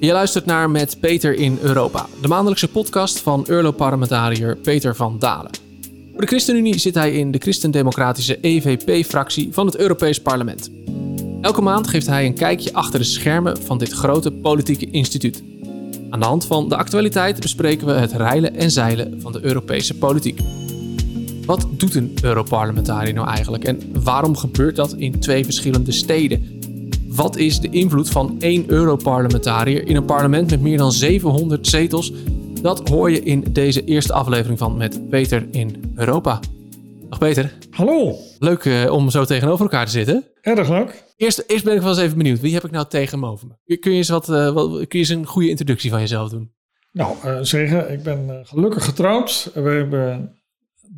Je luistert naar Met Peter in Europa, de maandelijkse podcast van Europarlementariër Peter van Dalen. Voor de ChristenUnie zit hij in de christendemocratische EVP-fractie van het Europees Parlement. Elke maand geeft hij een kijkje achter de schermen van dit grote politieke instituut. Aan de hand van de actualiteit bespreken we het reilen en zeilen van de Europese politiek. Wat doet een Europarlementariër nou eigenlijk en waarom gebeurt dat in twee verschillende steden? Wat is de invloed van één Europarlementariër in een parlement met meer dan 700 zetels? Dat hoor je in deze eerste aflevering van Met Peter in Europa. Dag Peter. Hallo. Leuk uh, om zo tegenover elkaar te zitten. Erg leuk. Eerst, eerst ben ik wel eens even benieuwd. Wie heb ik nou tegenover me? Kun je eens, wat, uh, wat, kun je eens een goede introductie van jezelf doen? Nou, uh, zeggen, ik ben gelukkig getrouwd. We hebben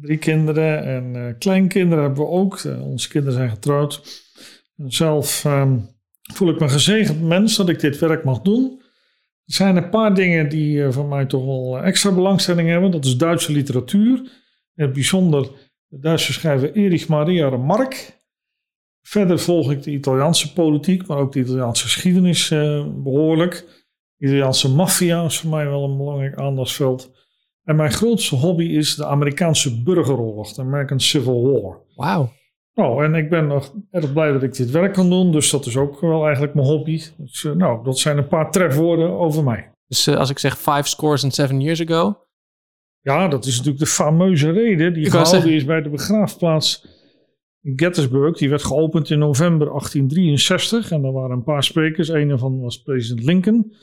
drie kinderen en kleinkinderen hebben we ook. onze kinderen zijn getrouwd. Zelf um, voel ik me gezegend mens dat ik dit werk mag doen. Er zijn een paar dingen die uh, voor mij toch wel extra belangstelling hebben. Dat is Duitse literatuur. In het bijzonder de Duitse schrijver Erich Maria Remarque. Verder volg ik de Italiaanse politiek, maar ook de Italiaanse geschiedenis uh, behoorlijk. De Italiaanse maffia is voor mij wel een belangrijk aandachtsveld. En mijn grootste hobby is de Amerikaanse burgeroorlog, de American Civil War. Wauw. Nou, en ik ben nog erg blij dat ik dit werk kan doen. Dus dat is ook wel eigenlijk mijn hobby. Dus, uh, nou, dat zijn een paar trefwoorden over mij. Dus uh, als ik zeg five scores and seven years ago? Ja, dat is natuurlijk de fameuze reden die ik gehouden is bij de begraafplaats in Gettysburg. Die werd geopend in november 1863. En daar waren een paar sprekers. Een daarvan was president Lincoln.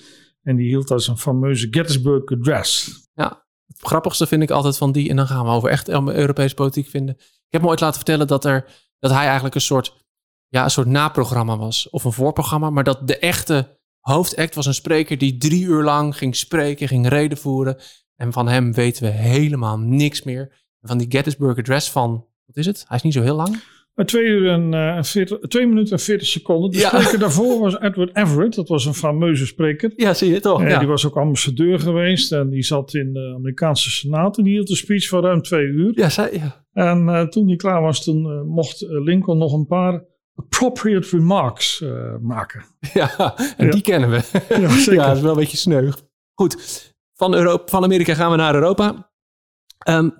En die hield als een fameuze Gettysburg Address. Ja, het grappigste vind ik altijd van die. En dan gaan we over echt Europese politiek vinden. Ik heb me ooit laten vertellen dat er dat hij eigenlijk een soort, ja, een soort naprogramma was. Of een voorprogramma. Maar dat de echte hoofdact was een spreker die drie uur lang ging spreken, ging reden voeren. En van hem weten we helemaal niks meer. Van die Gettysburg Address van, wat is het? Hij is niet zo heel lang. Maar twee, uur en, uh, 40, twee minuten en 40 seconden. De ja. spreker daarvoor was Edward Everett. Dat was een fameuze spreker. Ja, zie je toch? Ja. Die was ook ambassadeur geweest. En die zat in de Amerikaanse Senaat. En die hield een speech van ruim twee uur. Ja, zei, ja. En uh, toen die klaar was, toen uh, mocht Lincoln nog een paar appropriate remarks maken. Ja, en ja. die kennen we. Ja, zeker. ja, dat is wel een beetje sneu. Goed, van, Europa, van Amerika gaan we naar Europa. Um,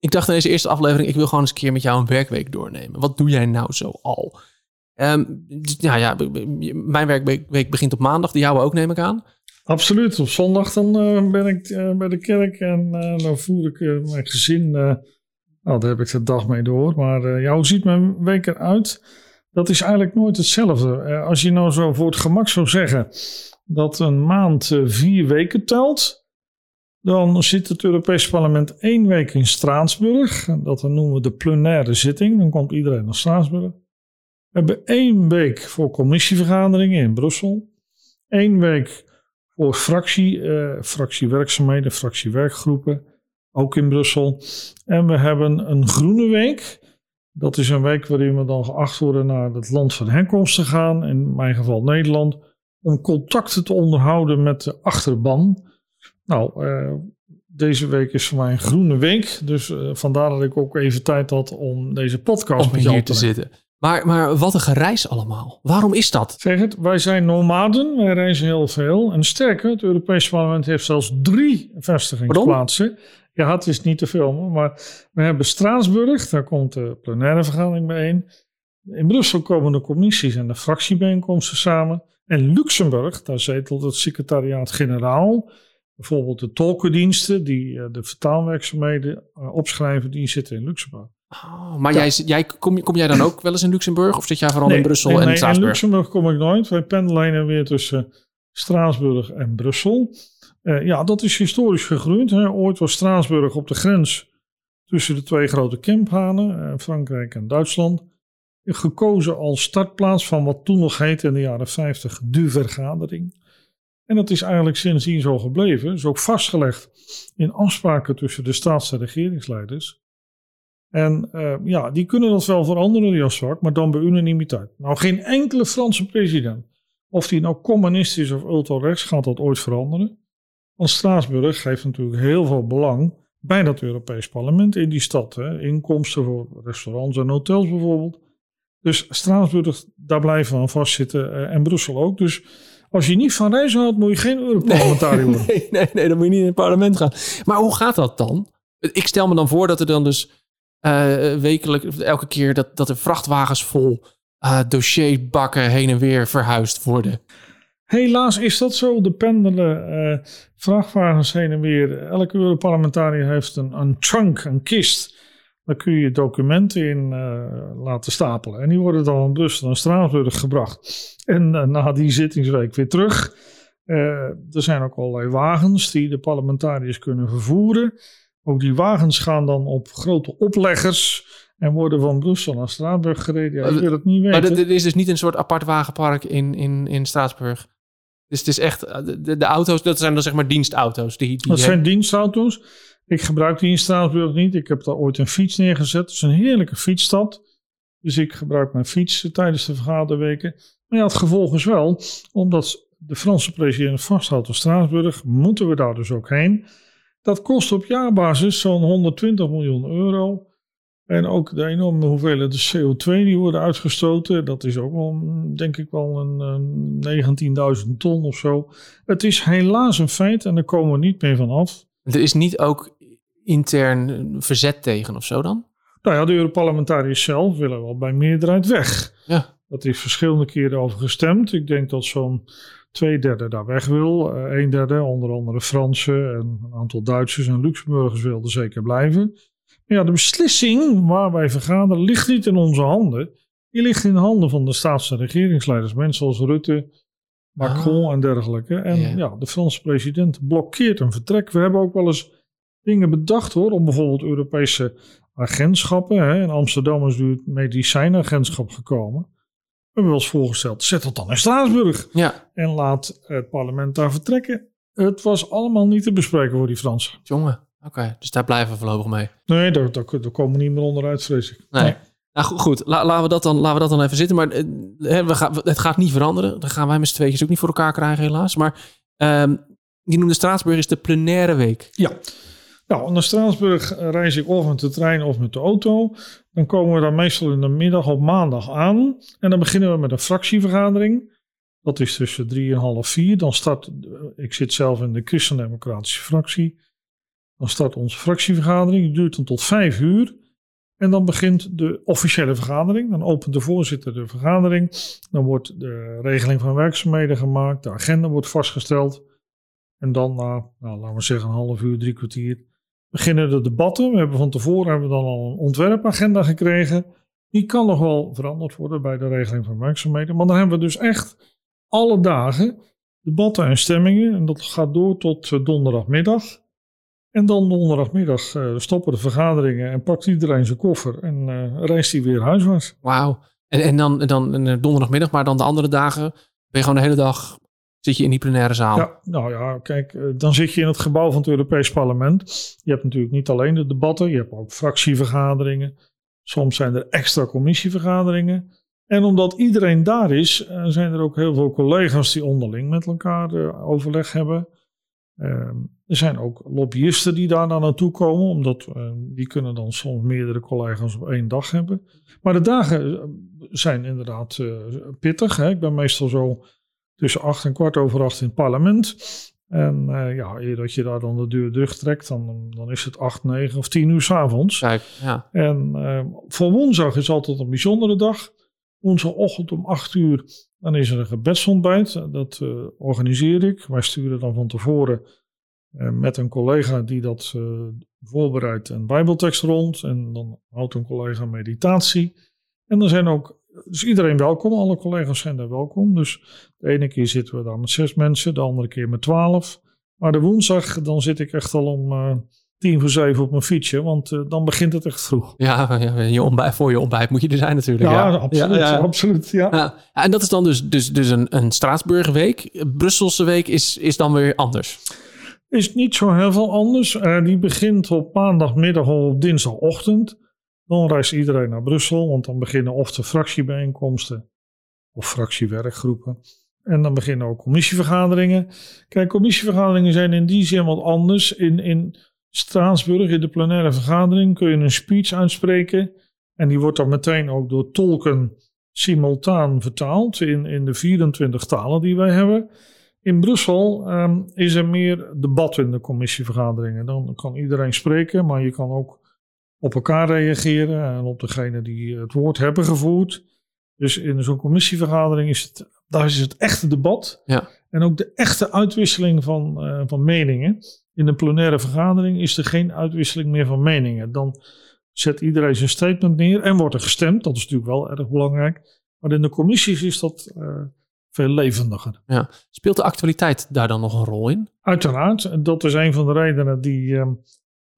ik dacht in deze eerste aflevering, ik wil gewoon eens een keer met jou een werkweek doornemen. Wat doe jij nou zo al? Um, ja, ja, mijn werkweek begint op maandag, de jouwe ook neem ik aan. Absoluut, op zondag dan uh, ben ik uh, bij de kerk en uh, dan voer ik mijn gezin. nou, daar heb ik de dag mee door. Maar ja, hoe ziet mijn week eruit? Dat is eigenlijk nooit hetzelfde. als je nou zo voor het gemak zou zeggen dat een maand vier weken telt, dan zit het Europees Parlement één week in Straatsburg. Dat noemen we de plenaire zitting. Dan komt iedereen naar Straatsburg. We hebben één week voor commissievergaderingen in Brussel. Eén week voor fractie, eh, fractiewerkzaamheden, fractiewerkgroepen. Ook in Brussel. En we hebben een groene week. Dat is een week waarin we dan geacht worden naar het land van herkomst te gaan. In mijn geval Nederland. Om contacten te onderhouden met de achterban. Nou, uh, deze week is voor mij een groene week. Dus uh, vandaar dat ik ook even tijd had om deze podcast om met jou hier te zitten. Maar, maar wat een gereis allemaal. Waarom is dat? Zeg het, wij zijn nomaden. Wij reizen heel veel. En sterker, het Europese parlement heeft zelfs drie vestigingsplaatsen. Ja, het is niet te filmen. Maar we hebben Straatsburg. Daar komt de plenaire vergadering bijeen. In Brussel komen de commissies en de fractiebijeenkomsten samen. En Luxemburg, daar zetelt het secretariaat-generaal bijvoorbeeld de tolkendiensten die uh, de vertaalwerkzaamheden uh, opschrijven, die zitten in Luxemburg. Oh, maar ja. jij, jij, kom, kom jij dan ook wel eens in Luxemburg? Of zit jij vooral nee, in Brussel nee, en nee, Straatsburg? in Luxemburg kom ik nooit. Wij pendelen weer tussen Straatsburg en Brussel. Uh, ja, dat is historisch gegroeid. Hè. Ooit was Straatsburg op de grens tussen de twee grote kemphanen, Frankrijk en Duitsland. Gekozen als startplaats van wat toen nog heette in de jaren 50 de vergadering. En dat is eigenlijk sindsdien zo gebleven. is ook vastgelegd in afspraken tussen de staats- en regeringsleiders. En uh, ja, die kunnen dat wel veranderen, die afspraak, maar dan bij unanimiteit. Nou, geen enkele Franse president, of die nou communist is of ultra-rechts, gaat dat ooit veranderen. Want Straatsburg geeft natuurlijk heel veel belang bij dat Europees parlement in die stad. Hè. Inkomsten voor restaurants en hotels bijvoorbeeld. Dus Straatsburg, daar blijven we aan vastzitten uh, en Brussel ook. Dus Als je niet van reizen houdt, moet je geen Europarlementariër worden. Nee, nee, nee, dan moet je niet in het parlement gaan. Maar hoe gaat dat dan? Ik stel me dan voor dat er dan dus uh, wekelijk, elke keer dat, dat er vrachtwagens vol uh, dossierbakken heen en weer verhuisd worden. Helaas is dat zo. De pendelen uh, vrachtwagens heen en weer. Elke Europarlementariër heeft een, een trunk, een kist. Daar kun je documenten in uh, laten stapelen. En die worden dan in Brussel en Straatsburg gebracht. En uh, na die zittingsweek weer terug. er zijn ook allerlei wagens die de parlementariërs kunnen vervoeren. Ook die wagens gaan dan op grote opleggers en worden van Brussel naar Straatsburg gereden. Ja, ik wil het niet weten. Maar er is dus niet een soort apart wagenpark in, in, in Straatsburg? Dus het is echt, eh, de, de auto's, dat zijn dan zeg maar dienstauto's. Die, die dat zijn dienstauto's. Ik gebruik die in Straatsburg niet. Ik heb daar ooit een fiets neergezet. Het is een heerlijke fietsstad. Dus ik gebruik mijn fiets tijdens de vergaderweken. Maar ja, het gevolg is wel, omdat de Franse president vasthoudt in Straatsburg, moeten we daar dus ook heen. Dat kost op jaarbasis zo'n 120 miljoen euro. En ook de enorme hoeveelheid CO2 die worden uitgestoten, dat is ook wel, denk ik wel een, 19.000 ton of zo. Het is helaas een feit en daar komen we niet meer van af. Er is niet ook intern verzet tegen of zo dan? Nou ja, de Europarlementariërs zelf willen wel bij meerderheid weg. Ja. Dat is verschillende keren over gestemd. Ik denk dat zo'n twee derde daar weg wil. Uh, een derde, onder andere Fransen en een aantal Duitsers en Luxemburgers wilden zeker blijven. Maar ja, de beslissing waar wij vergaderen ligt niet in onze handen. Die ligt in de handen van de staats- en regeringsleiders. Mensen zoals Rutte, Macron ah. en dergelijke. En ja, de Franse president blokkeert een vertrek. We hebben ook wel eens dingen bedacht hoor, om bijvoorbeeld Europese agentschappen. Hè. In Amsterdam is nu het medicijnagentschap gekomen. We hebben wel eens voorgesteld, zet dat dan in Straatsburg. Ja. En laat het parlement daar vertrekken. Het was allemaal niet te bespreken voor die Fransen. Jongen, oké. Dus daar blijven we voorlopig mee. Nee, daar, daar, daar komen we niet meer onderuit, vrees ik. Nee. Nou goed, goed. laten, we dat dan, laten we dat dan even zitten. Maar eh, we gaan, het gaat niet veranderen. Dan gaan wij met z'n tweetjes ook niet voor elkaar krijgen, helaas. Maar um, je noemde Straatsburg is de plenaire week. Ja. Nou, naar Straatsburg reis ik of met de trein of met de auto. Dan komen we daar meestal in de middag op maandag aan. En dan beginnen we met een fractievergadering. Dat is tussen drie en half vier. Dan start, ik zit zelf in de Christendemocratische fractie. Dan start onze fractievergadering. Die duurt dan tot vijf uur. En dan begint de officiële vergadering. Dan opent de voorzitter de vergadering. Dan wordt de regeling van werkzaamheden gemaakt. De agenda wordt vastgesteld. En dan na, nou, laten we zeggen, een half uur, drie kwartier beginnen de debatten. We hebben van tevoren hebben we dan al een ontwerpagenda gekregen. Die kan nog wel veranderd worden bij de regeling van werkzaamheden. Maar dan hebben we dus echt alle dagen debatten en stemmingen. En dat gaat door tot eh, donderdagmiddag. En dan donderdagmiddag uh, stoppen de vergaderingen en pakt iedereen zijn koffer en uh, reist hij weer huiswaarts. Wauw. En, en dan, dan donderdagmiddag, maar dan de andere dagen ben je gewoon de hele dag zit je in die plenaire zaal. Ja, nou ja, kijk, eh, dan zit je in het gebouw van het Europees Parlement. Je hebt natuurlijk niet alleen de debatten, je hebt ook fractievergaderingen. Soms zijn er extra commissievergaderingen. En omdat iedereen daar is, eh, zijn er ook heel veel collega's die onderling met elkaar eh, overleg hebben. Ehm, er zijn ook lobbyisten die daar naartoe komen, omdat die kunnen dan soms meerdere collega's op één dag hebben. Maar de dagen zijn inderdaad pittig. Hè? Ik ben meestal zo tussen acht en kwart over acht in het parlement. En uh, ja, eer dat je daar dan de deur dicht trekt, dan, dan is het acht, negen of tien uur s avonds. Kijk, ja. En uh, voor woensdag is altijd een bijzondere dag. Woensdagochtend om acht uur, dan is er een gebedsontbijt. Dat uh, organiseer ik. Wij sturen dan van tevoren met een collega die dat voorbereidt een bijbeltekst rond. En dan houdt een collega meditatie. En er zijn ook dus iedereen welkom, alle collega's zijn daar welkom. Dus de ene keer zitten we daar met zes mensen, de andere keer met twaalf. Maar de woensdag, dan zit ik echt al om uh, tien voor zeven op mijn fietsje, want uh, dan begint het echt vroeg. Ja, je ontbijt, voor je ontbijt moet je er zijn natuurlijk. Ja, ja. absoluut. Ja, absoluut ja. En dat is dan dus, dus, dus een, een Straatsburgerweek. Brusselse week is, is dan weer anders. Is niet zo heel veel anders. Uh, die begint op maandagmiddag of op dinsdagochtend. Dan reist iedereen naar Brussel, want dan beginnen of de fractiebijeenkomsten of fractiewerkgroepen. En dan beginnen ook commissievergaderingen. Kijk, commissievergaderingen zijn in die zin wat anders. In, in Straatsburg, in de plenaire vergadering, kun je een speech uitspreken. En die wordt dan meteen ook door tolken simultaan vertaald in, in de 24 talen die wij hebben. In Brussel ehm, is er meer debat in de commissievergaderingen. Dan kan iedereen spreken, maar je kan ook op elkaar reageren en op degene die het woord hebben gevoerd. Dus in zo'n commissievergadering is het, daar is het echte debat. Ja. En ook de echte uitwisseling van, uh, van meningen. In een plenaire vergadering is er geen uitwisseling meer van meningen. Dan zet iedereen zijn statement neer en wordt er gestemd. Dat is natuurlijk wel erg belangrijk. Maar in de commissies is dat uh, veel levendiger. Ja. Speelt de actualiteit daar dan nog een rol in? Uiteraard. Dat is een van de redenen die uh,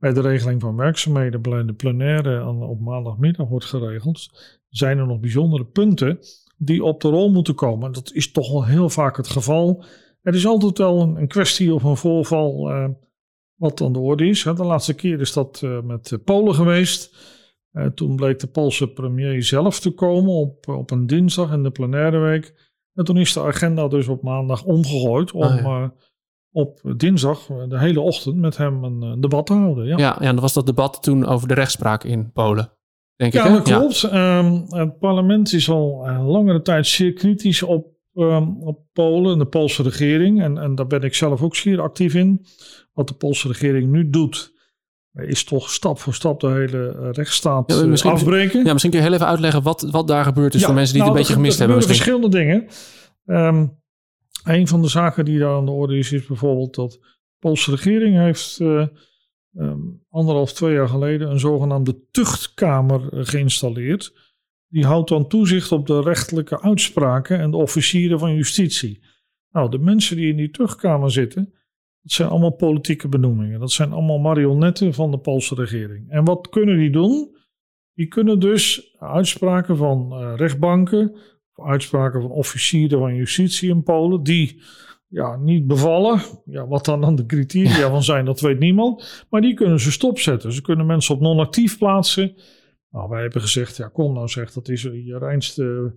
bij de regeling van werkzaamheden bij de plenaire op maandagmiddag wordt geregeld. Zijn er nog bijzondere punten die op de rol moeten komen? Dat is toch wel heel vaak het geval. Er is altijd wel een, een kwestie of een voorval uh, wat aan de orde is. De laatste keer is dat uh, met Polen geweest. Uh, toen bleek de Poolse premier zelf te komen op, op een dinsdag in de plenaire week. En toen is de agenda dus op maandag omgegooid om ah, ja. Op dinsdag de hele ochtend met hem een debat te houden. Ja. Ja, ja, en was dat debat toen over de rechtspraak in Polen. Denk ja, ik, hè? dat klopt. Ja. Um, het parlement is al langere tijd zeer kritisch op, um, op Polen en de Poolse regering. En, en daar ben ik zelf ook zeer actief in. Wat de Poolse regering nu doet, is toch stap voor stap de hele rechtsstaat ja, misschien, afbreken. Ja, misschien kun je heel even uitleggen wat, wat daar gebeurd is ja, voor mensen die nou, het een beetje gemist hebben. Er verschillende dingen. Um, een van de zaken die daar aan de orde is, is bijvoorbeeld dat de Poolse regering heeft... Uh, um, anderhalf, twee jaar geleden een zogenaamde tuchtkamer geïnstalleerd. Die houdt dan toezicht op de rechtelijke uitspraken en de officieren van justitie. Nou, de mensen die in die tuchtkamer zitten, dat zijn allemaal politieke benoemingen. Dat zijn allemaal marionetten van de Poolse regering. En wat kunnen die doen? Die kunnen dus uitspraken van uh, rechtbanken, uitspraken van officieren van justitie in Polen, die ja, niet bevallen. Ja, wat dan dan de criteria van zijn, dat weet niemand. Maar die kunnen ze stopzetten. Ze kunnen mensen op non-actief plaatsen. Nou, wij hebben gezegd, ja, kom nou zeg, dat is je reinste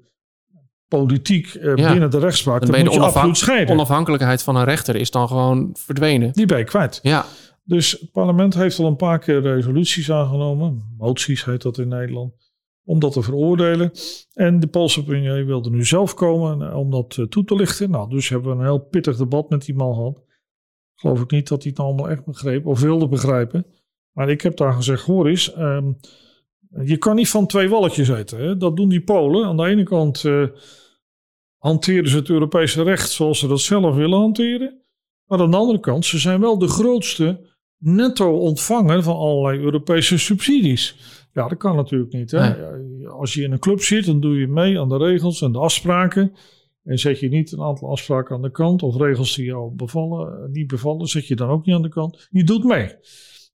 politiek eh, ja. binnen de rechtspraak. Dan, dan moet je, je absoluut scheiden. onafhankelijkheid van een rechter is dan gewoon verdwenen. Die ben je kwijt. Ja. Dus het parlement heeft al een paar keer resoluties aangenomen. Moties heet dat in Nederland om dat te veroordelen. En de Poolse premier wilde nu zelf komen om dat toe te lichten. Nou, dus hebben we een heel pittig debat met die man gehad. Geloof ik niet dat hij het allemaal echt begreep of wilde begrijpen. Maar ik heb daar gezegd, hoor eens, um, je kan niet van twee walletjes eten. Hè? Dat doen die Polen. Aan de ene kant uh, hanteren ze het Europese recht zoals ze dat zelf willen hanteren. Maar aan de andere kant, ze zijn wel de grootste netto-ontvanger van allerlei Europese subsidies. Ja, dat kan natuurlijk niet. Hè? Nee. Als je in een club zit, dan doe je mee aan de regels en de afspraken. En zet je niet een aantal afspraken aan de kant of regels die jou bevallen, niet bevallen, zet je dan ook niet aan de kant. Je doet mee.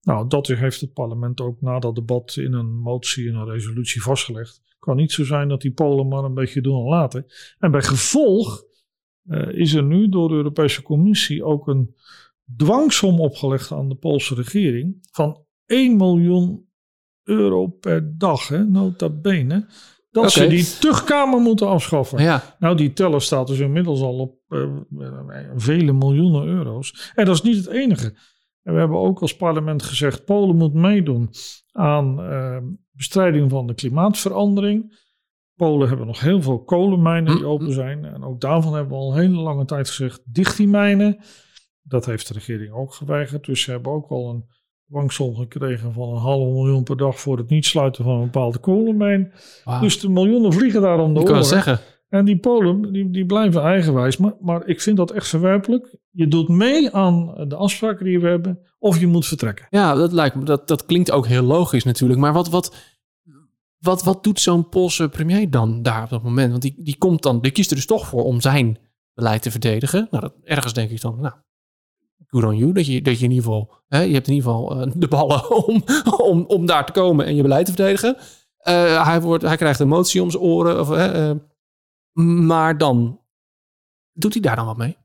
Nou, dat heeft het parlement ook na dat debat in een motie en een resolutie vastgelegd. Het kan niet zo zijn dat die Polen maar een beetje doen en laten. En bij gevolg uh, is er nu door de Europese Commissie ook een dwangsom opgelegd aan de Poolse regering van 1 miljoen euro per dag, hè, nota bene. Dat okay. ze die tuchtkamer moeten afschaffen. Ja. Nou, die teller staat dus inmiddels al op uh, vele miljoenen euro's. En dat is niet het enige. En we hebben ook als parlement gezegd: Polen moet meedoen aan uh, bestrijding van de klimaatverandering. Polen hebben nog heel veel kolenmijnen die open zijn. En ook daarvan hebben we al een hele lange tijd gezegd: dicht die mijnen. Dat heeft de regering ook geweigerd. Dus ze hebben ook al een dwangsom gekregen van een half miljoen per dag voor het niet sluiten van een bepaalde kolenmijn. Wow. Dus de miljoenen vliegen daar om de oren. zeggen. En die Polen, die, die blijven eigenwijs. Maar, maar ik vind dat echt verwerpelijk. Je doet mee aan de afspraken die we hebben, of je moet vertrekken. Ja, dat lijkt me, dat, dat klinkt ook heel logisch natuurlijk. Maar wat, wat, wat, wat doet zo'n Poolse premier dan daar op dat moment? Want die, die komt dan, die kiest er dus toch voor om zijn beleid te verdedigen. Nou, dat, ergens denk ik dan, nou, good on you. Dat je, dat je in ieder geval, hè, je hebt in ieder geval uh, de ballen om, om, om daar te komen en je beleid te verdedigen. Uh, hij, wordt, hij krijgt een motie om zijn oren. Of, uh, maar dan doet hij daar dan wat mee?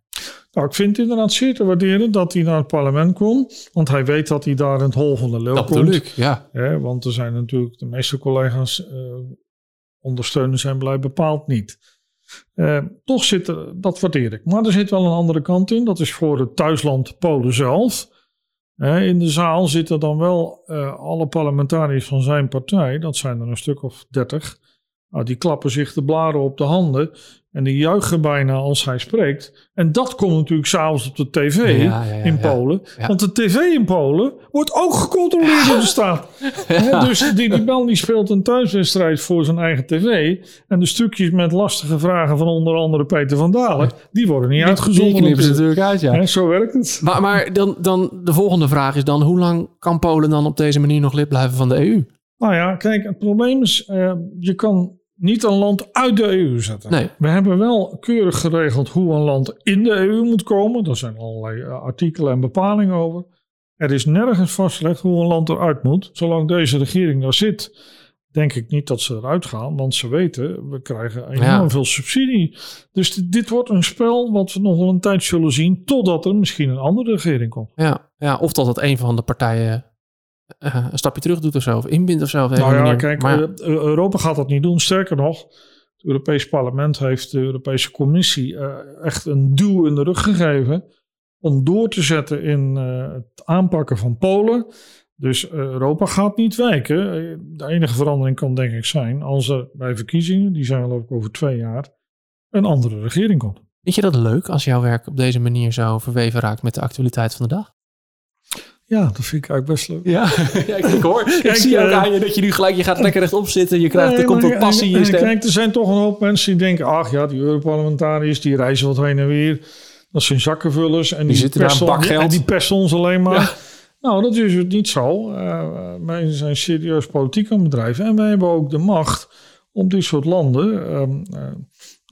Nou, ik vind het inderdaad zeer te waarderen dat hij naar het parlement komt. Want hij weet dat hij daar in het hol van de leeuw dat komt. Ik, ja. ja. want er zijn natuurlijk de meeste collega's ondersteunen zijn beleid bepaald niet. Uh, toch zit er, dat waardeer ik. Maar er zit wel een andere kant in. Dat is voor het thuisland Polen zelf. In de zaal zitten dan wel uh, alle parlementariërs van zijn partij. Dat zijn er een stuk of dertig. Nou, die klappen zich de blaren op de handen. En die juichen bijna als hij spreekt. En dat komt natuurlijk s'avonds op de tv Ja, ja, ja, in. Polen. Want de tv in Polen wordt ook gecontroleerd door de staat. Dus die, die bel die speelt een thuiswedstrijd voor zijn eigen tv. En de stukjes met lastige vragen van onder andere Peter van Dalen... die worden niet Die uitgezonden. knippen ze natuurlijk. natuurlijk uit, ja. Zo werkt het. Maar, maar dan, dan de volgende vraag is dan... hoe lang kan Polen dan op deze manier nog lid blijven van de EU? Nou ja, kijk, het probleem is... eh, je kan niet een land uit de EU zetten. Nee. We hebben wel keurig geregeld hoe een land in de EU moet komen. Daar zijn allerlei eh, artikelen en bepalingen over. Er is nergens vastgelegd hoe een land eruit moet. Zolang deze regering daar zit, denk ik niet dat ze eruit gaan. Want ze weten, we krijgen enorm Ja. veel subsidie. Dus dit, dit wordt een spel wat we nog wel een tijd zullen zien. Totdat er misschien een andere regering komt. Ja, ja of dat het een van de partijen eh, een stapje terug doet of zo. Of inbindt of zo. Nou ja, manier. kijk, Maar ja, eh, Europa gaat dat niet doen. Sterker nog, het Europees Parlement heeft de Europese Commissie eh, echt een duw in de rug gegeven om door te zetten in het aanpakken van Polen. Dus Europa gaat niet wijken. De enige verandering kan denk ik zijn als er bij verkiezingen, die zijn geloof ik over twee jaar, een andere regering komt. Vind je dat leuk als jouw werk op deze manier zo verweven raakt met de actualiteit van de dag? Ja, dat vind ik eigenlijk best leuk. Ja, ja ik, ik hoor. ik zie ook eh, aan je dat je nu gelijk, je gaat lekker rechtop zitten. Je krijgt, er komt wat passie in je stem. Kijk, er zijn toch een hoop mensen die denken... ach ja, die Europarlementariërs die reizen wat heen en weer. Dat zijn zakkenvullers. En die, zitten daar pesten- een geld. En die pesten ons alleen maar. Ja. Nou, dat is het niet zo. Eh, wij zijn serieus politiek aan bedrijven. En wij hebben ook de macht om dit soort landen... ehm, eh,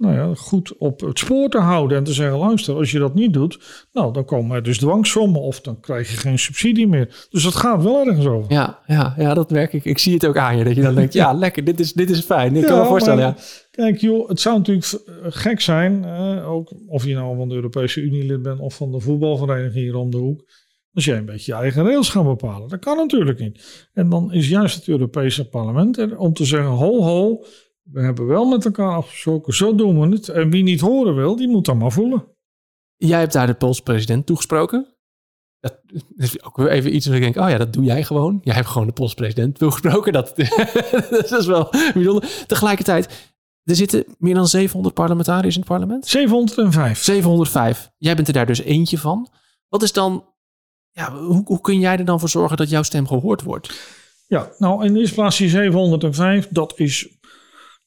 nou ja, goed op het spoor te houden en te zeggen: luister, als je dat niet doet, nou dan komen er dus dwangsommen of dan krijg je geen subsidie meer. Dus dat gaat wel ergens over. Ja, ja, ja, dat werk ik. Ik zie het ook aan je. Dat je dan denkt, ja, lekker, dit is, dit is fijn. Ik kan me voorstellen, maar ja. Kijk, joh, het zou natuurlijk gek zijn, eh, ook of je nou van de Europese Unie lid bent of van de voetbalvereniging hier om de hoek, als jij een beetje je eigen rails gaat bepalen. Dat kan natuurlijk niet. En dan is juist het Europese parlement er om te zeggen, ho ho, we hebben wel met elkaar afgesproken, zo doen we het. En wie niet horen wil, die moet dan maar voelen. Jij hebt daar de Poolse president toegesproken. Dat is ook weer even iets waar ik denk, oh ja, dat doe jij gewoon. Jij hebt gewoon de Poolse president toegesproken. Dat, dat is wel bijzonder. Tegelijkertijd, er zitten meer dan 700 parlementariërs in het parlement. 705. 705. Jij bent er daar dus eentje van. Wat is dan, ja, hoe, hoe kun jij er dan voor zorgen dat jouw stem gehoord wordt? Ja, nou in de eerste plaats die 705, dat is,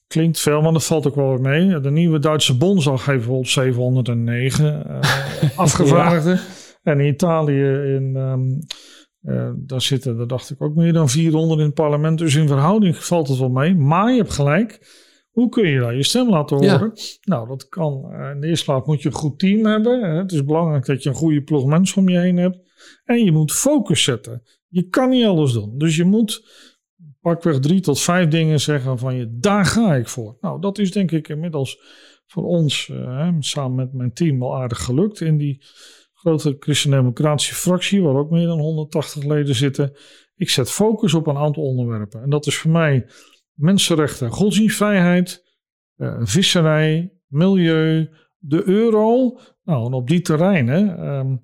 klinkt veel, maar dat valt ook wel mee. De nieuwe Duitse Bondsdag heeft bijvoorbeeld 709 eh, afgevaardigden. En in Italië, in, eh, daar zitten, daar dacht ik ook meer dan 400 in het parlement. Dus in verhouding valt het wel mee. Maar je hebt gelijk. Hoe kun je daar je stem laten Ja. horen? Nou, dat kan. eh, in de eerste plaats moet je een goed team hebben. Het is belangrijk dat je een goede ploeg mensen om je heen hebt. En je moet focus zetten. Je kan niet alles doen. Dus je moet pakweg drie tot vijf dingen zeggen van je, daar ga ik voor. Nou, dat is denk ik inmiddels voor ons, eh, samen met mijn team, wel aardig gelukt. In die grote christendemocratische fractie, waar ook meer dan 180 leden zitten. Ik zet focus op een aantal onderwerpen. En dat is voor mij mensenrechten, godsdienstvrijheid, eh, visserij, milieu, de euro. Nou, en op die terreinen, ehm,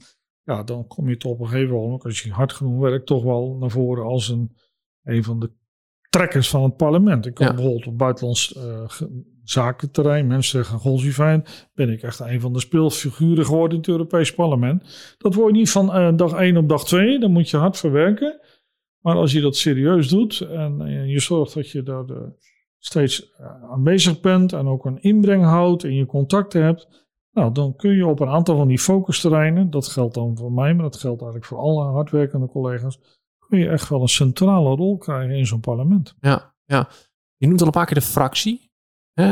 ja, dan kom je toch op een gegeven moment, als je hard genoeg werkt, toch wel naar voren als een, een van de trekkers van het parlement. Ik Ja. bijvoorbeeld op buitenlands eh, zakenterrein, mensenrechten en godsdienstvrijheid, ben ik echt een van de speelfiguren geworden in het Europees parlement. Dat word je niet van eh, dag 1 op dag 2, dan moet je hard verwerken. Maar als je dat serieus doet en eh, je zorgt dat je daar steeds aanwezig bent en ook een inbreng houdt en je contacten hebt, nou, dan kun je op een aantal van die focusterreinen, dat geldt dan voor mij, maar dat geldt eigenlijk voor alle hardwerkende collega's, kun je echt wel een centrale rol krijgen in zo'n parlement. Ja, ja. Je noemt al een paar keer de fractie.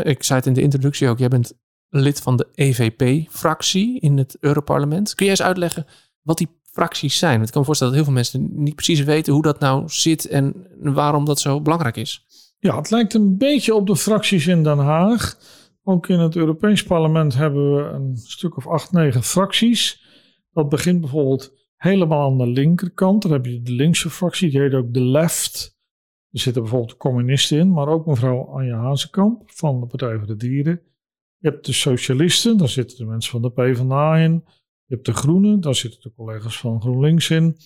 Ik zei het in de introductie ook. Jij bent lid van de EVP-fractie in het Europarlement. Kun jij eens uitleggen wat die fracties zijn? Want ik kan me voorstellen dat heel veel mensen niet precies weten hoe dat nou zit en waarom dat zo belangrijk is. Ja, het lijkt een beetje op de fracties in Den Haag. Ook in het Europees Parlement hebben we een stuk of acht, negen fracties. Dat begint bijvoorbeeld helemaal aan de linkerkant. Dan heb je de linkse fractie, die heet ook de Left. Er zitten bijvoorbeeld communisten in, maar ook mevrouw Anja Hazekamp van de Partij voor de Dieren. Je hebt de socialisten, daar zitten de mensen van de PvdA in. Je hebt de Groenen, daar zitten de collega's van GroenLinks in.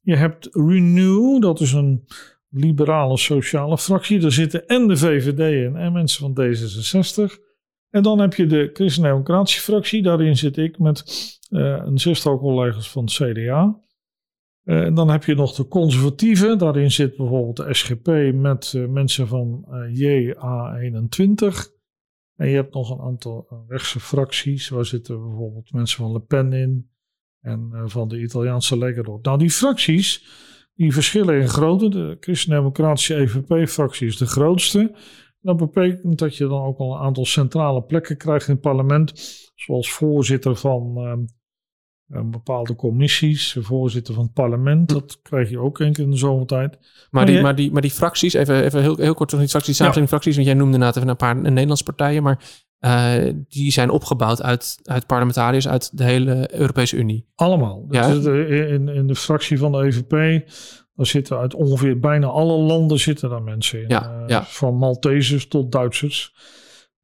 Je hebt Renew, dat is een liberale sociale fractie. Daar zitten en de VVD in en mensen van D66. En dan heb je de Christen-Democratische fractie. Daarin zit ik met uh, een zestal collega's van het CDA. Uh, en dan heb je nog de conservatieven. Daarin zit bijvoorbeeld de SGP met uh, mensen van JA21. En je hebt nog een aantal rechtse fracties. Waar zitten bijvoorbeeld mensen van Le Pen in. En van de Italiaanse Lega Nou, die fracties die verschillen in grootte. De Christen-Democratische EVP-fractie is de grootste. Dat betekent dat je dan ook al een aantal centrale plekken krijgt in het parlement. Zoals voorzitter van uh, bepaalde commissies, voorzitter van het parlement. Dat krijg je ook één keer in de zomertijd. Maar, maar, die, maar, die, maar die fracties, even, even heel, heel kort nog die samenstelling ja. fracties. Want jij noemde inderdaad even een paar Nederlandse partijen. Maar uh, die zijn opgebouwd uit, uit parlementariërs uit de hele Europese Unie. Allemaal. Ja? in, in de fractie van de EVP daar zitten uit ongeveer bijna alle landen zitten daar mensen in. Ja, uh, ja. Van Maltesers tot Duitsers.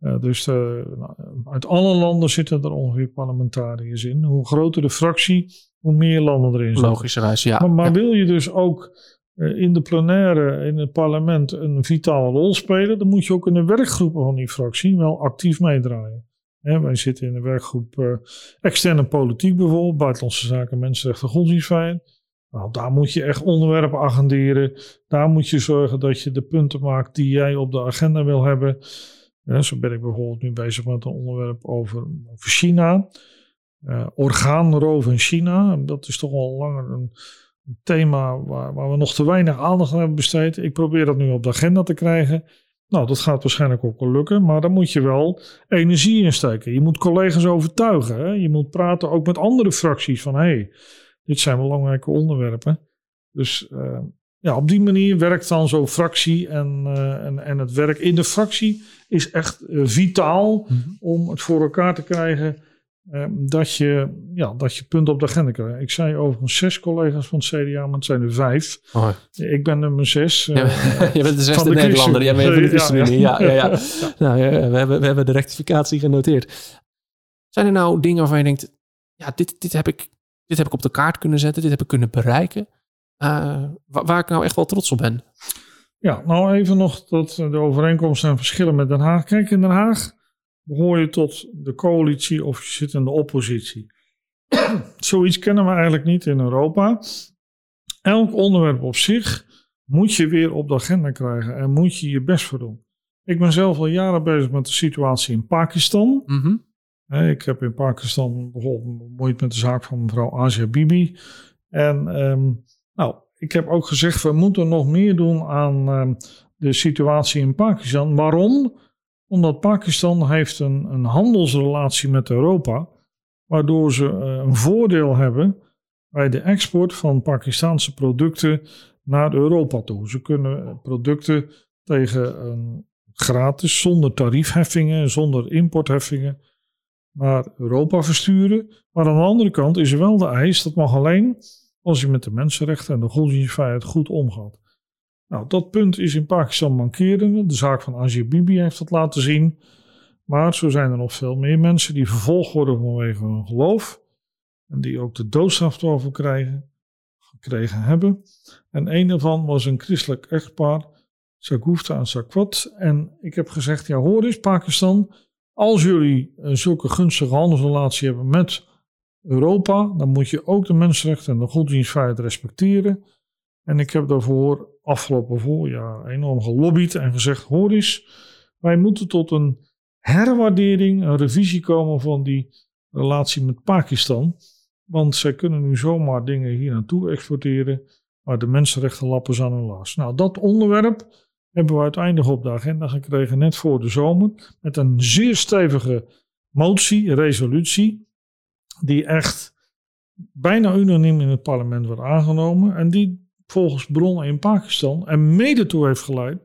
Uh, dus de, nou, uit alle landen zitten er ongeveer parlementariërs in. Hoe groter de fractie, hoe meer landen erin zitten. Logischerwijs, ja. Maar, maar ja. wil je dus ook uh, in de plenaire, in het parlement, een vitale rol spelen, dan moet je ook in de werkgroepen van die fractie wel actief meedraaien. Hè, wij zitten in de werkgroep externe politiek bijvoorbeeld, buitenlandse zaken, mensenrechten, godsdienstvrijheid. Nou, daar moet je echt onderwerpen agenderen. Daar moet je zorgen dat je de punten maakt die jij op de agenda wil hebben. Zo ben ik bijvoorbeeld nu bezig met een onderwerp over, over China. Uh, orgaanroof in China. Dat is toch al langer een, thema waar, waar, we nog te weinig aandacht aan hebben besteed. Ik probeer dat nu op de agenda te krijgen. Nou, dat gaat waarschijnlijk ook wel lukken, maar dan moet je wel energie insteken. Je moet collega's overtuigen. Hè? Je moet praten ook met andere fracties van. Hey, dit zijn belangrijke onderwerpen. Dus uh, ja, op die manier werkt dan zo'n fractie. En, uh, en, en het werk in de fractie is echt uh, vitaal -hmm. om het voor elkaar te krijgen. dat, je, ja, dat je punten op de agenda krijgt. Ik zei overigens zes collega's van het CDA, maar het zijn er vijf. Oh. Ik ben nummer zes. Ja, je bent de zesde de Nederlander. Jij bent van de ChristenUnie. Ja, ja, ja, ja. Nou, we, hebben, we hebben de rectificatie genoteerd. Zijn er nou dingen waarvan je denkt... Ja, dit, dit heb ik dit heb ik op de kaart kunnen zetten, dit heb ik kunnen bereiken. Uh, waar, waar, ik nou echt wel trots op ben. Ja, nou even nog dat de overeenkomsten en verschillen met Den Haag. Kijk, in Den Haag behoor je tot de coalitie of je zit in de oppositie. Zoiets kennen we eigenlijk niet in Europa. Elk onderwerp op zich moet je weer op de agenda krijgen en moet je je best voor doen. Ik ben zelf al jaren bezig met de situatie in Pakistan. Mm -hmm. Ik heb in Pakistan bijvoorbeeld bemoeid met de zaak van mevrouw Asia Bibi. En um, nou, ik heb ook gezegd, we moeten nog meer doen aan um, de situatie in Pakistan. Waarom? Omdat Pakistan heeft een, een handelsrelatie met Europa, waardoor ze uh, een voordeel hebben bij de export van Pakistanse producten naar Europa toe. Ze kunnen producten tegen een gratis, zonder tariefheffingen, zonder importheffingen naar Europa versturen. Maar aan de andere kant is er wel de eis, dat mag alleen als je met de mensenrechten en de godsdienstvrijheid goed omgaat. Nou, dat punt is in Pakistan mankerende. De zaak van Asia Bibi heeft dat laten zien. Maar zo zijn er nog veel meer mensen die vervolgd worden vanwege hun geloof. En die ook de doodstraf erover krijgen, gekregen hebben. En een daarvan was een christelijk echtpaar, Sagufta en Sakwat. En ik heb gezegd, ja hoor eens Pakistan, als jullie uh, zulke gunstige handelsrelatie hebben met Europa, dan moet je ook de mensenrechten en de godsdienstvrijheid respecteren. En ik heb daarvoor afgelopen voorjaar enorm gelobbyd en gezegd: hoor eens, wij moeten tot een herwaardering, een revisie komen van die relatie met Pakistan. Want zij kunnen nu zomaar dingen hier naartoe exporteren, maar de mensenrechten lappen ze aan hun laars. Nou, dat onderwerp hebben we uiteindelijk op de agenda gekregen net voor de zomer. Met een zeer stevige motie, resolutie, die echt bijna unaniem in het parlement wordt aangenomen. En die volgens bronnen in Pakistan en mede toe heeft geleid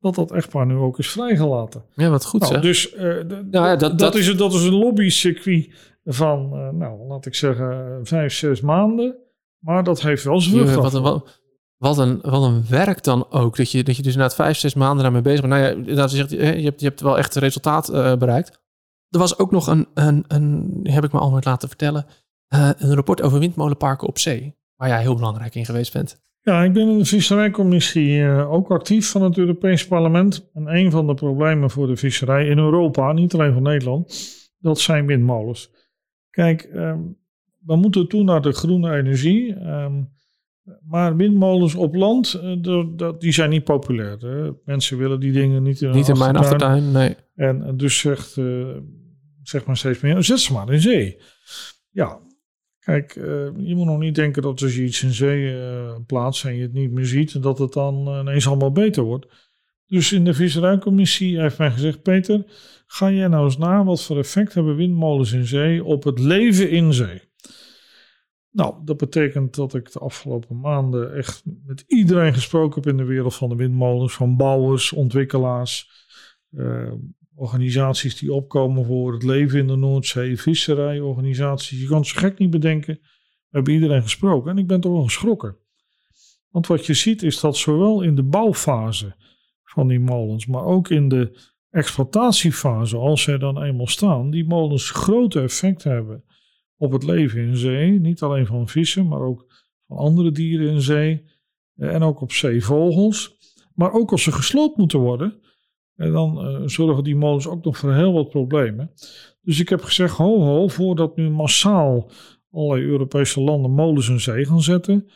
dat dat echtpaar nu ook is vrijgelaten. Ja, wat goed nou, Dus uh, nou ja, dat, dat, Is, dat is een lobbycircuit van, uh, nou laat ik zeggen, vijf, zes maanden. Maar dat heeft wel zijn vrucht ja, wat, wat, wat een, wat een werk dan ook. Dat je, dat je dus na vijf, zes maanden daarmee bezig bent. Nou ja, inderdaad, je, zegt, je, hebt, je hebt wel echt resultaat uh, bereikt. Er was ook nog een, een, een heb ik me al laten vertellen, uh, een rapport over windmolenparken op zee. Waar jij heel belangrijk in geweest bent. Ja, ik ben in de visserijcommissie uh, ook actief van het Europees Parlement. En een van de problemen voor de visserij in Europa, niet alleen van Nederland, dat zijn windmolens. Kijk, um, we moeten toe naar de groene energie. Um, maar windmolens op land, uh, die zijn niet populair. Mensen willen die dingen niet in Niet in mijn achtertuin, nee. En dus zegt, uh, zeg maar steeds meer, zet ze maar in zee. Ja, Kijk, uh, je moet nog niet denken dat als je iets in zee plaatst en je het niet meer ziet, dat het dan ineens allemaal beter wordt. Dus in de visserijcommissie heeft mij gezegd, Peter, ga jij nou eens na wat voor effect hebben windmolens in zee op het leven in zee? Nou, dat betekent dat ik de afgelopen maanden echt met iedereen gesproken heb in de wereld van de windmolens, van bouwers, ontwikkelaars, organisaties die opkomen voor het leven in de Noordzee, visserijorganisaties. Je kan het zo gek niet bedenken. We hebben iedereen gesproken en ik ben toch wel geschrokken. Want wat je ziet is dat zowel in de bouwfase van die molens, maar ook in de exploitatiefase, als zij dan eenmaal staan, die molens grote effect hebben op het leven in zee. Niet alleen van vissen, maar ook van andere dieren in zee. Eh, en ook op zeevogels. Maar ook als ze gesloopt moeten worden, en dan uh, zorgen die molens ook nog voor heel wat problemen. Dus ik heb gezegd, ho ho, voordat nu massaal allerlei Europese landen molens in zee gaan zetten,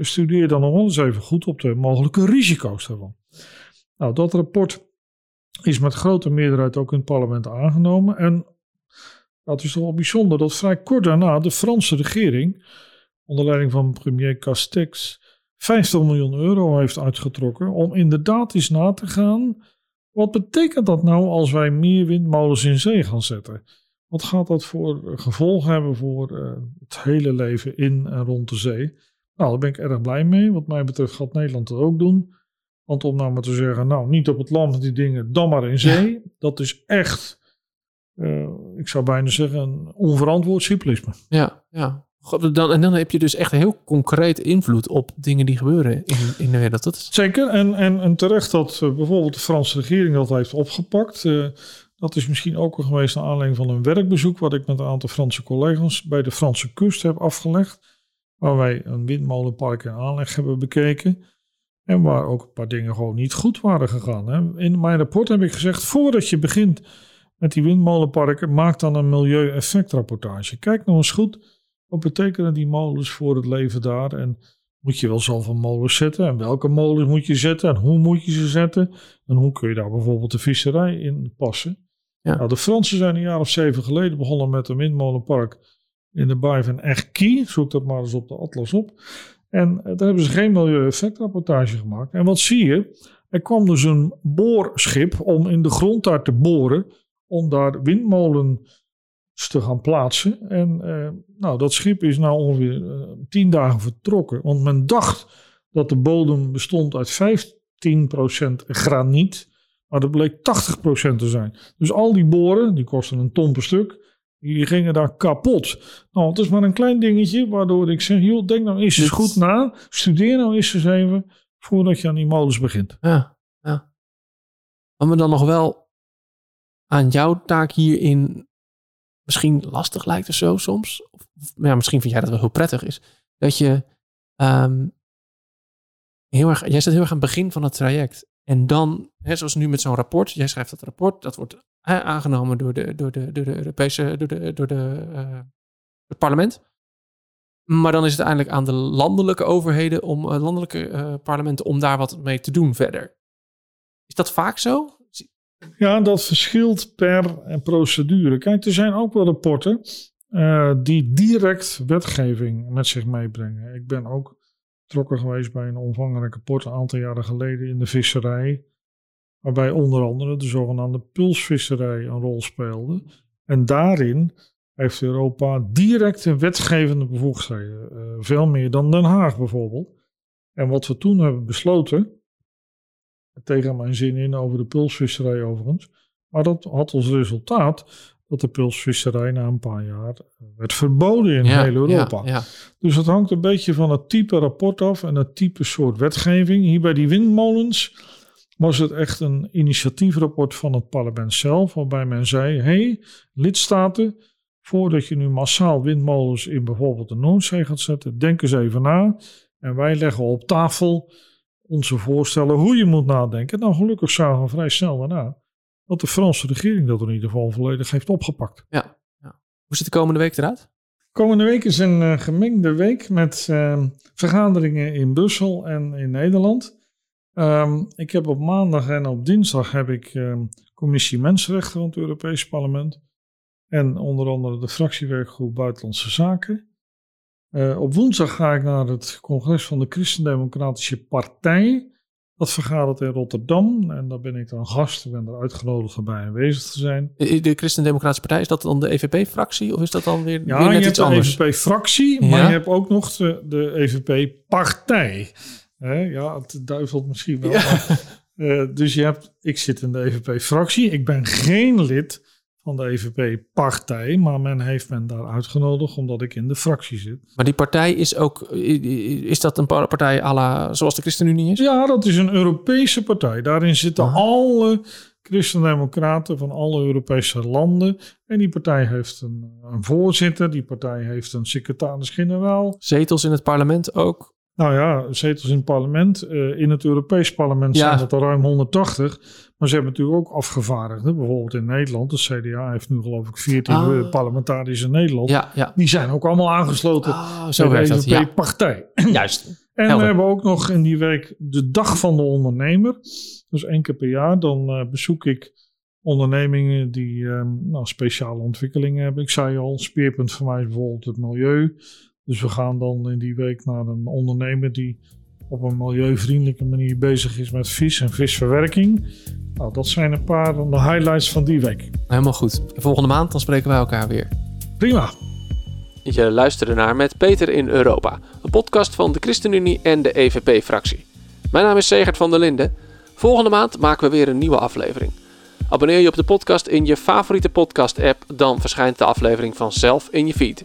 studeer dan nog wel eens even goed op de mogelijke risico's daarvan. Nou, dat rapport is met grote meerderheid ook in het parlement aangenomen. En het is toch wel bijzonder dat vrij kort daarna de Franse regering, onder leiding van premier Castex, 50 miljoen euro heeft uitgetrokken om inderdaad eens na te gaan wat betekent dat nou als wij meer windmolens in zee gaan zetten? Wat gaat dat voor gevolgen hebben voor uh, het hele leven in en rond de zee? Nou, daar ben ik erg blij mee. Wat mij betreft gaat Nederland dat ook doen. Want om nou maar te zeggen, nou, niet op het land die dingen, dan maar in zee. Dat is echt, uh, ik zou bijna zeggen, een onverantwoord simplisme. Ja, ja. Dan, en dan heb je dus echt heel concreet invloed op dingen die gebeuren in, in de wereld. Dat is... Zeker. En, en, en terecht dat uh, bijvoorbeeld de Franse regering dat heeft opgepakt. Uh, dat is misschien ook al geweest naar aanleiding van een werkbezoek. wat ik met een aantal Franse collega's bij de Franse kust heb afgelegd. Waar wij een windmolenpark in aanleg hebben bekeken. En waar ook een paar dingen gewoon niet goed waren gegaan. Hè. In mijn rapport heb ik gezegd: voordat je begint met die windmolenparken, maak dan een milieueffectrapportage. Kijk nou eens goed wat betekenen die molens voor het leven daar? En moet je wel zoveel molens zetten? En welke molens moet je zetten? En hoe moet je ze zetten? En hoe kun je daar bijvoorbeeld de visserij in passen? Ja. Nou, de Fransen zijn een jaar of zeven geleden begonnen met een windmolenpark in de baai van Erquy. Zoek dat maar eens op de atlas op. En daar hebben ze geen milieueffectrapportage gemaakt. En wat zie je? Er kwam dus een boorschip om in de grond daar te boren. Om daar windmolen te gaan plaatsen. En uh, nou, dat schip is nou ongeveer uh, tien dagen vertrokken. Want men dacht dat de bodem bestond uit 15% graniet. Maar dat bleek 80% te zijn. Dus al die boren, die kosten een ton per stuk, die gingen daar kapot. Nou, het is maar een klein dingetje waardoor ik zeg, joh, denk nou eens eens goed na. Studeer nou eens eens even voordat je aan die molens begint. Ja, ja. Maar dan nog wel aan jouw taak hierin misschien lastig lijkt of zo soms. Of, ja, misschien vind jij dat wel heel prettig is. Dat je um, heel erg, jij staat heel erg aan het begin van het traject. En dan, hè, zoals nu met zo'n rapport, jij schrijft dat rapport, dat wordt aangenomen door de, door de, door de Europese, door, de, door de, uh, het parlement. Maar dan is het eindelijk aan de landelijke overheden, om uh, landelijke uh, parlementen, om daar wat mee te doen verder. Is dat vaak zo? Ja, dat verschilt per procedure. Kijk, er zijn ook wel rapporten uh, die direct wetgeving met zich meebrengen. Ik ben ook betrokken geweest bij een omvangrijk rapport een aantal jaren geleden in de visserij. Waarbij onder andere de zogenaamde pulsvisserij een rol speelde. En daarin heeft Europa directe wetgevende bevoegdheden. Uh, veel meer dan Den Haag bijvoorbeeld. En wat we toen hebben besloten, tegen mijn zin in over de pulsvisserij overigens. Maar dat had als resultaat dat de pulsvisserij na een paar jaar werd verboden in heel Europa. Ja, ja. Dus het hangt een beetje van het type rapport af en het type soort wetgeving. Hier bij die windmolens was het echt een initiatiefrapport van het parlement zelf, waarbij men zei: hey, lidstaten, voordat je nu massaal windmolens in bijvoorbeeld de Noordzee gaat zetten, denk eens even na. En wij leggen op tafel onze voorstellen hoe je moet nadenken. Nou, gelukkig zagen we vrij snel daarna dat de Franse regering dat in ieder geval volledig heeft opgepakt. Ja. ja. Hoe ziet de komende week eruit? Komende week is een uh, gemengde week met uh, vergaderingen in Brussel en in Nederland. Um, ik heb op maandag en op dinsdag heb ik um, commissie Mensenrechten van het Europees Parlement. En onder andere de fractiewerkgroep Buitenlandse Zaken. Uh, op woensdag ga ik naar het congres van de Christendemocratische Partij. Dat vergadert in Rotterdam en daar ben ik dan gast. Ik ben er uitgenodigd om bij aanwezig te zijn. De Christendemocratische Partij, is dat dan de EVP-fractie of is dat dan weer, ja, weer net je iets hebt anders? de EVP-fractie, maar je hebt ook nog de, de EVP-partij. Ja, het duivelt misschien wel. Ja. Maar, uh, dus je hebt, ik zit in de EVP-fractie. Ik ben geen lid van de EVP-partij, maar men heeft men daar uitgenodigd omdat ik in de fractie zit. Maar die partij is ook, is dat een partij à la, zoals de ChristenUnie is? Ja, dat is een Europese partij. Daarin zitten alle christendemocraten van alle Europese landen. En die partij heeft een, een voorzitter, die partij heeft een secretaris-generaal. Zetels in het parlement ook? Nou ja, zetels in het parlement. Uh, in het Europees parlement ja. zijn het er ruim 180. Maar ze hebben natuurlijk ook afgevaardigden. Bijvoorbeeld in Nederland. De CDA heeft nu geloof ik 14 ah. parlementariërs in Nederland. Ja, ja. Die zijn ook allemaal aangesloten ah, zo bij de dat, ja. partij Juist. En Helder. we hebben ook nog in die week de Dag van de Ondernemer. Dus één keer per jaar. Dan uh, bezoek ik ondernemingen die uh, nou, speciale ontwikkelingen hebben. Ik zei al, speerpunt voor mij is bijvoorbeeld het milieu. Dus we gaan dan in die week naar een ondernemer die op een milieuvriendelijke manier bezig is met vis en visverwerking. Nou, dat zijn een paar van de highlights van die week. Helemaal goed. Volgende maand dan spreken wij elkaar weer. Prima. Je luisterde naar Met Peter in Europa, een podcast van de ChristenUnie en de EVP-fractie. Mijn naam is Segert van der Linden. Volgende maand maken we weer een nieuwe aflevering. Abonneer je op de podcast in je favoriete podcast-app, dan verschijnt de aflevering vanzelf in je feed.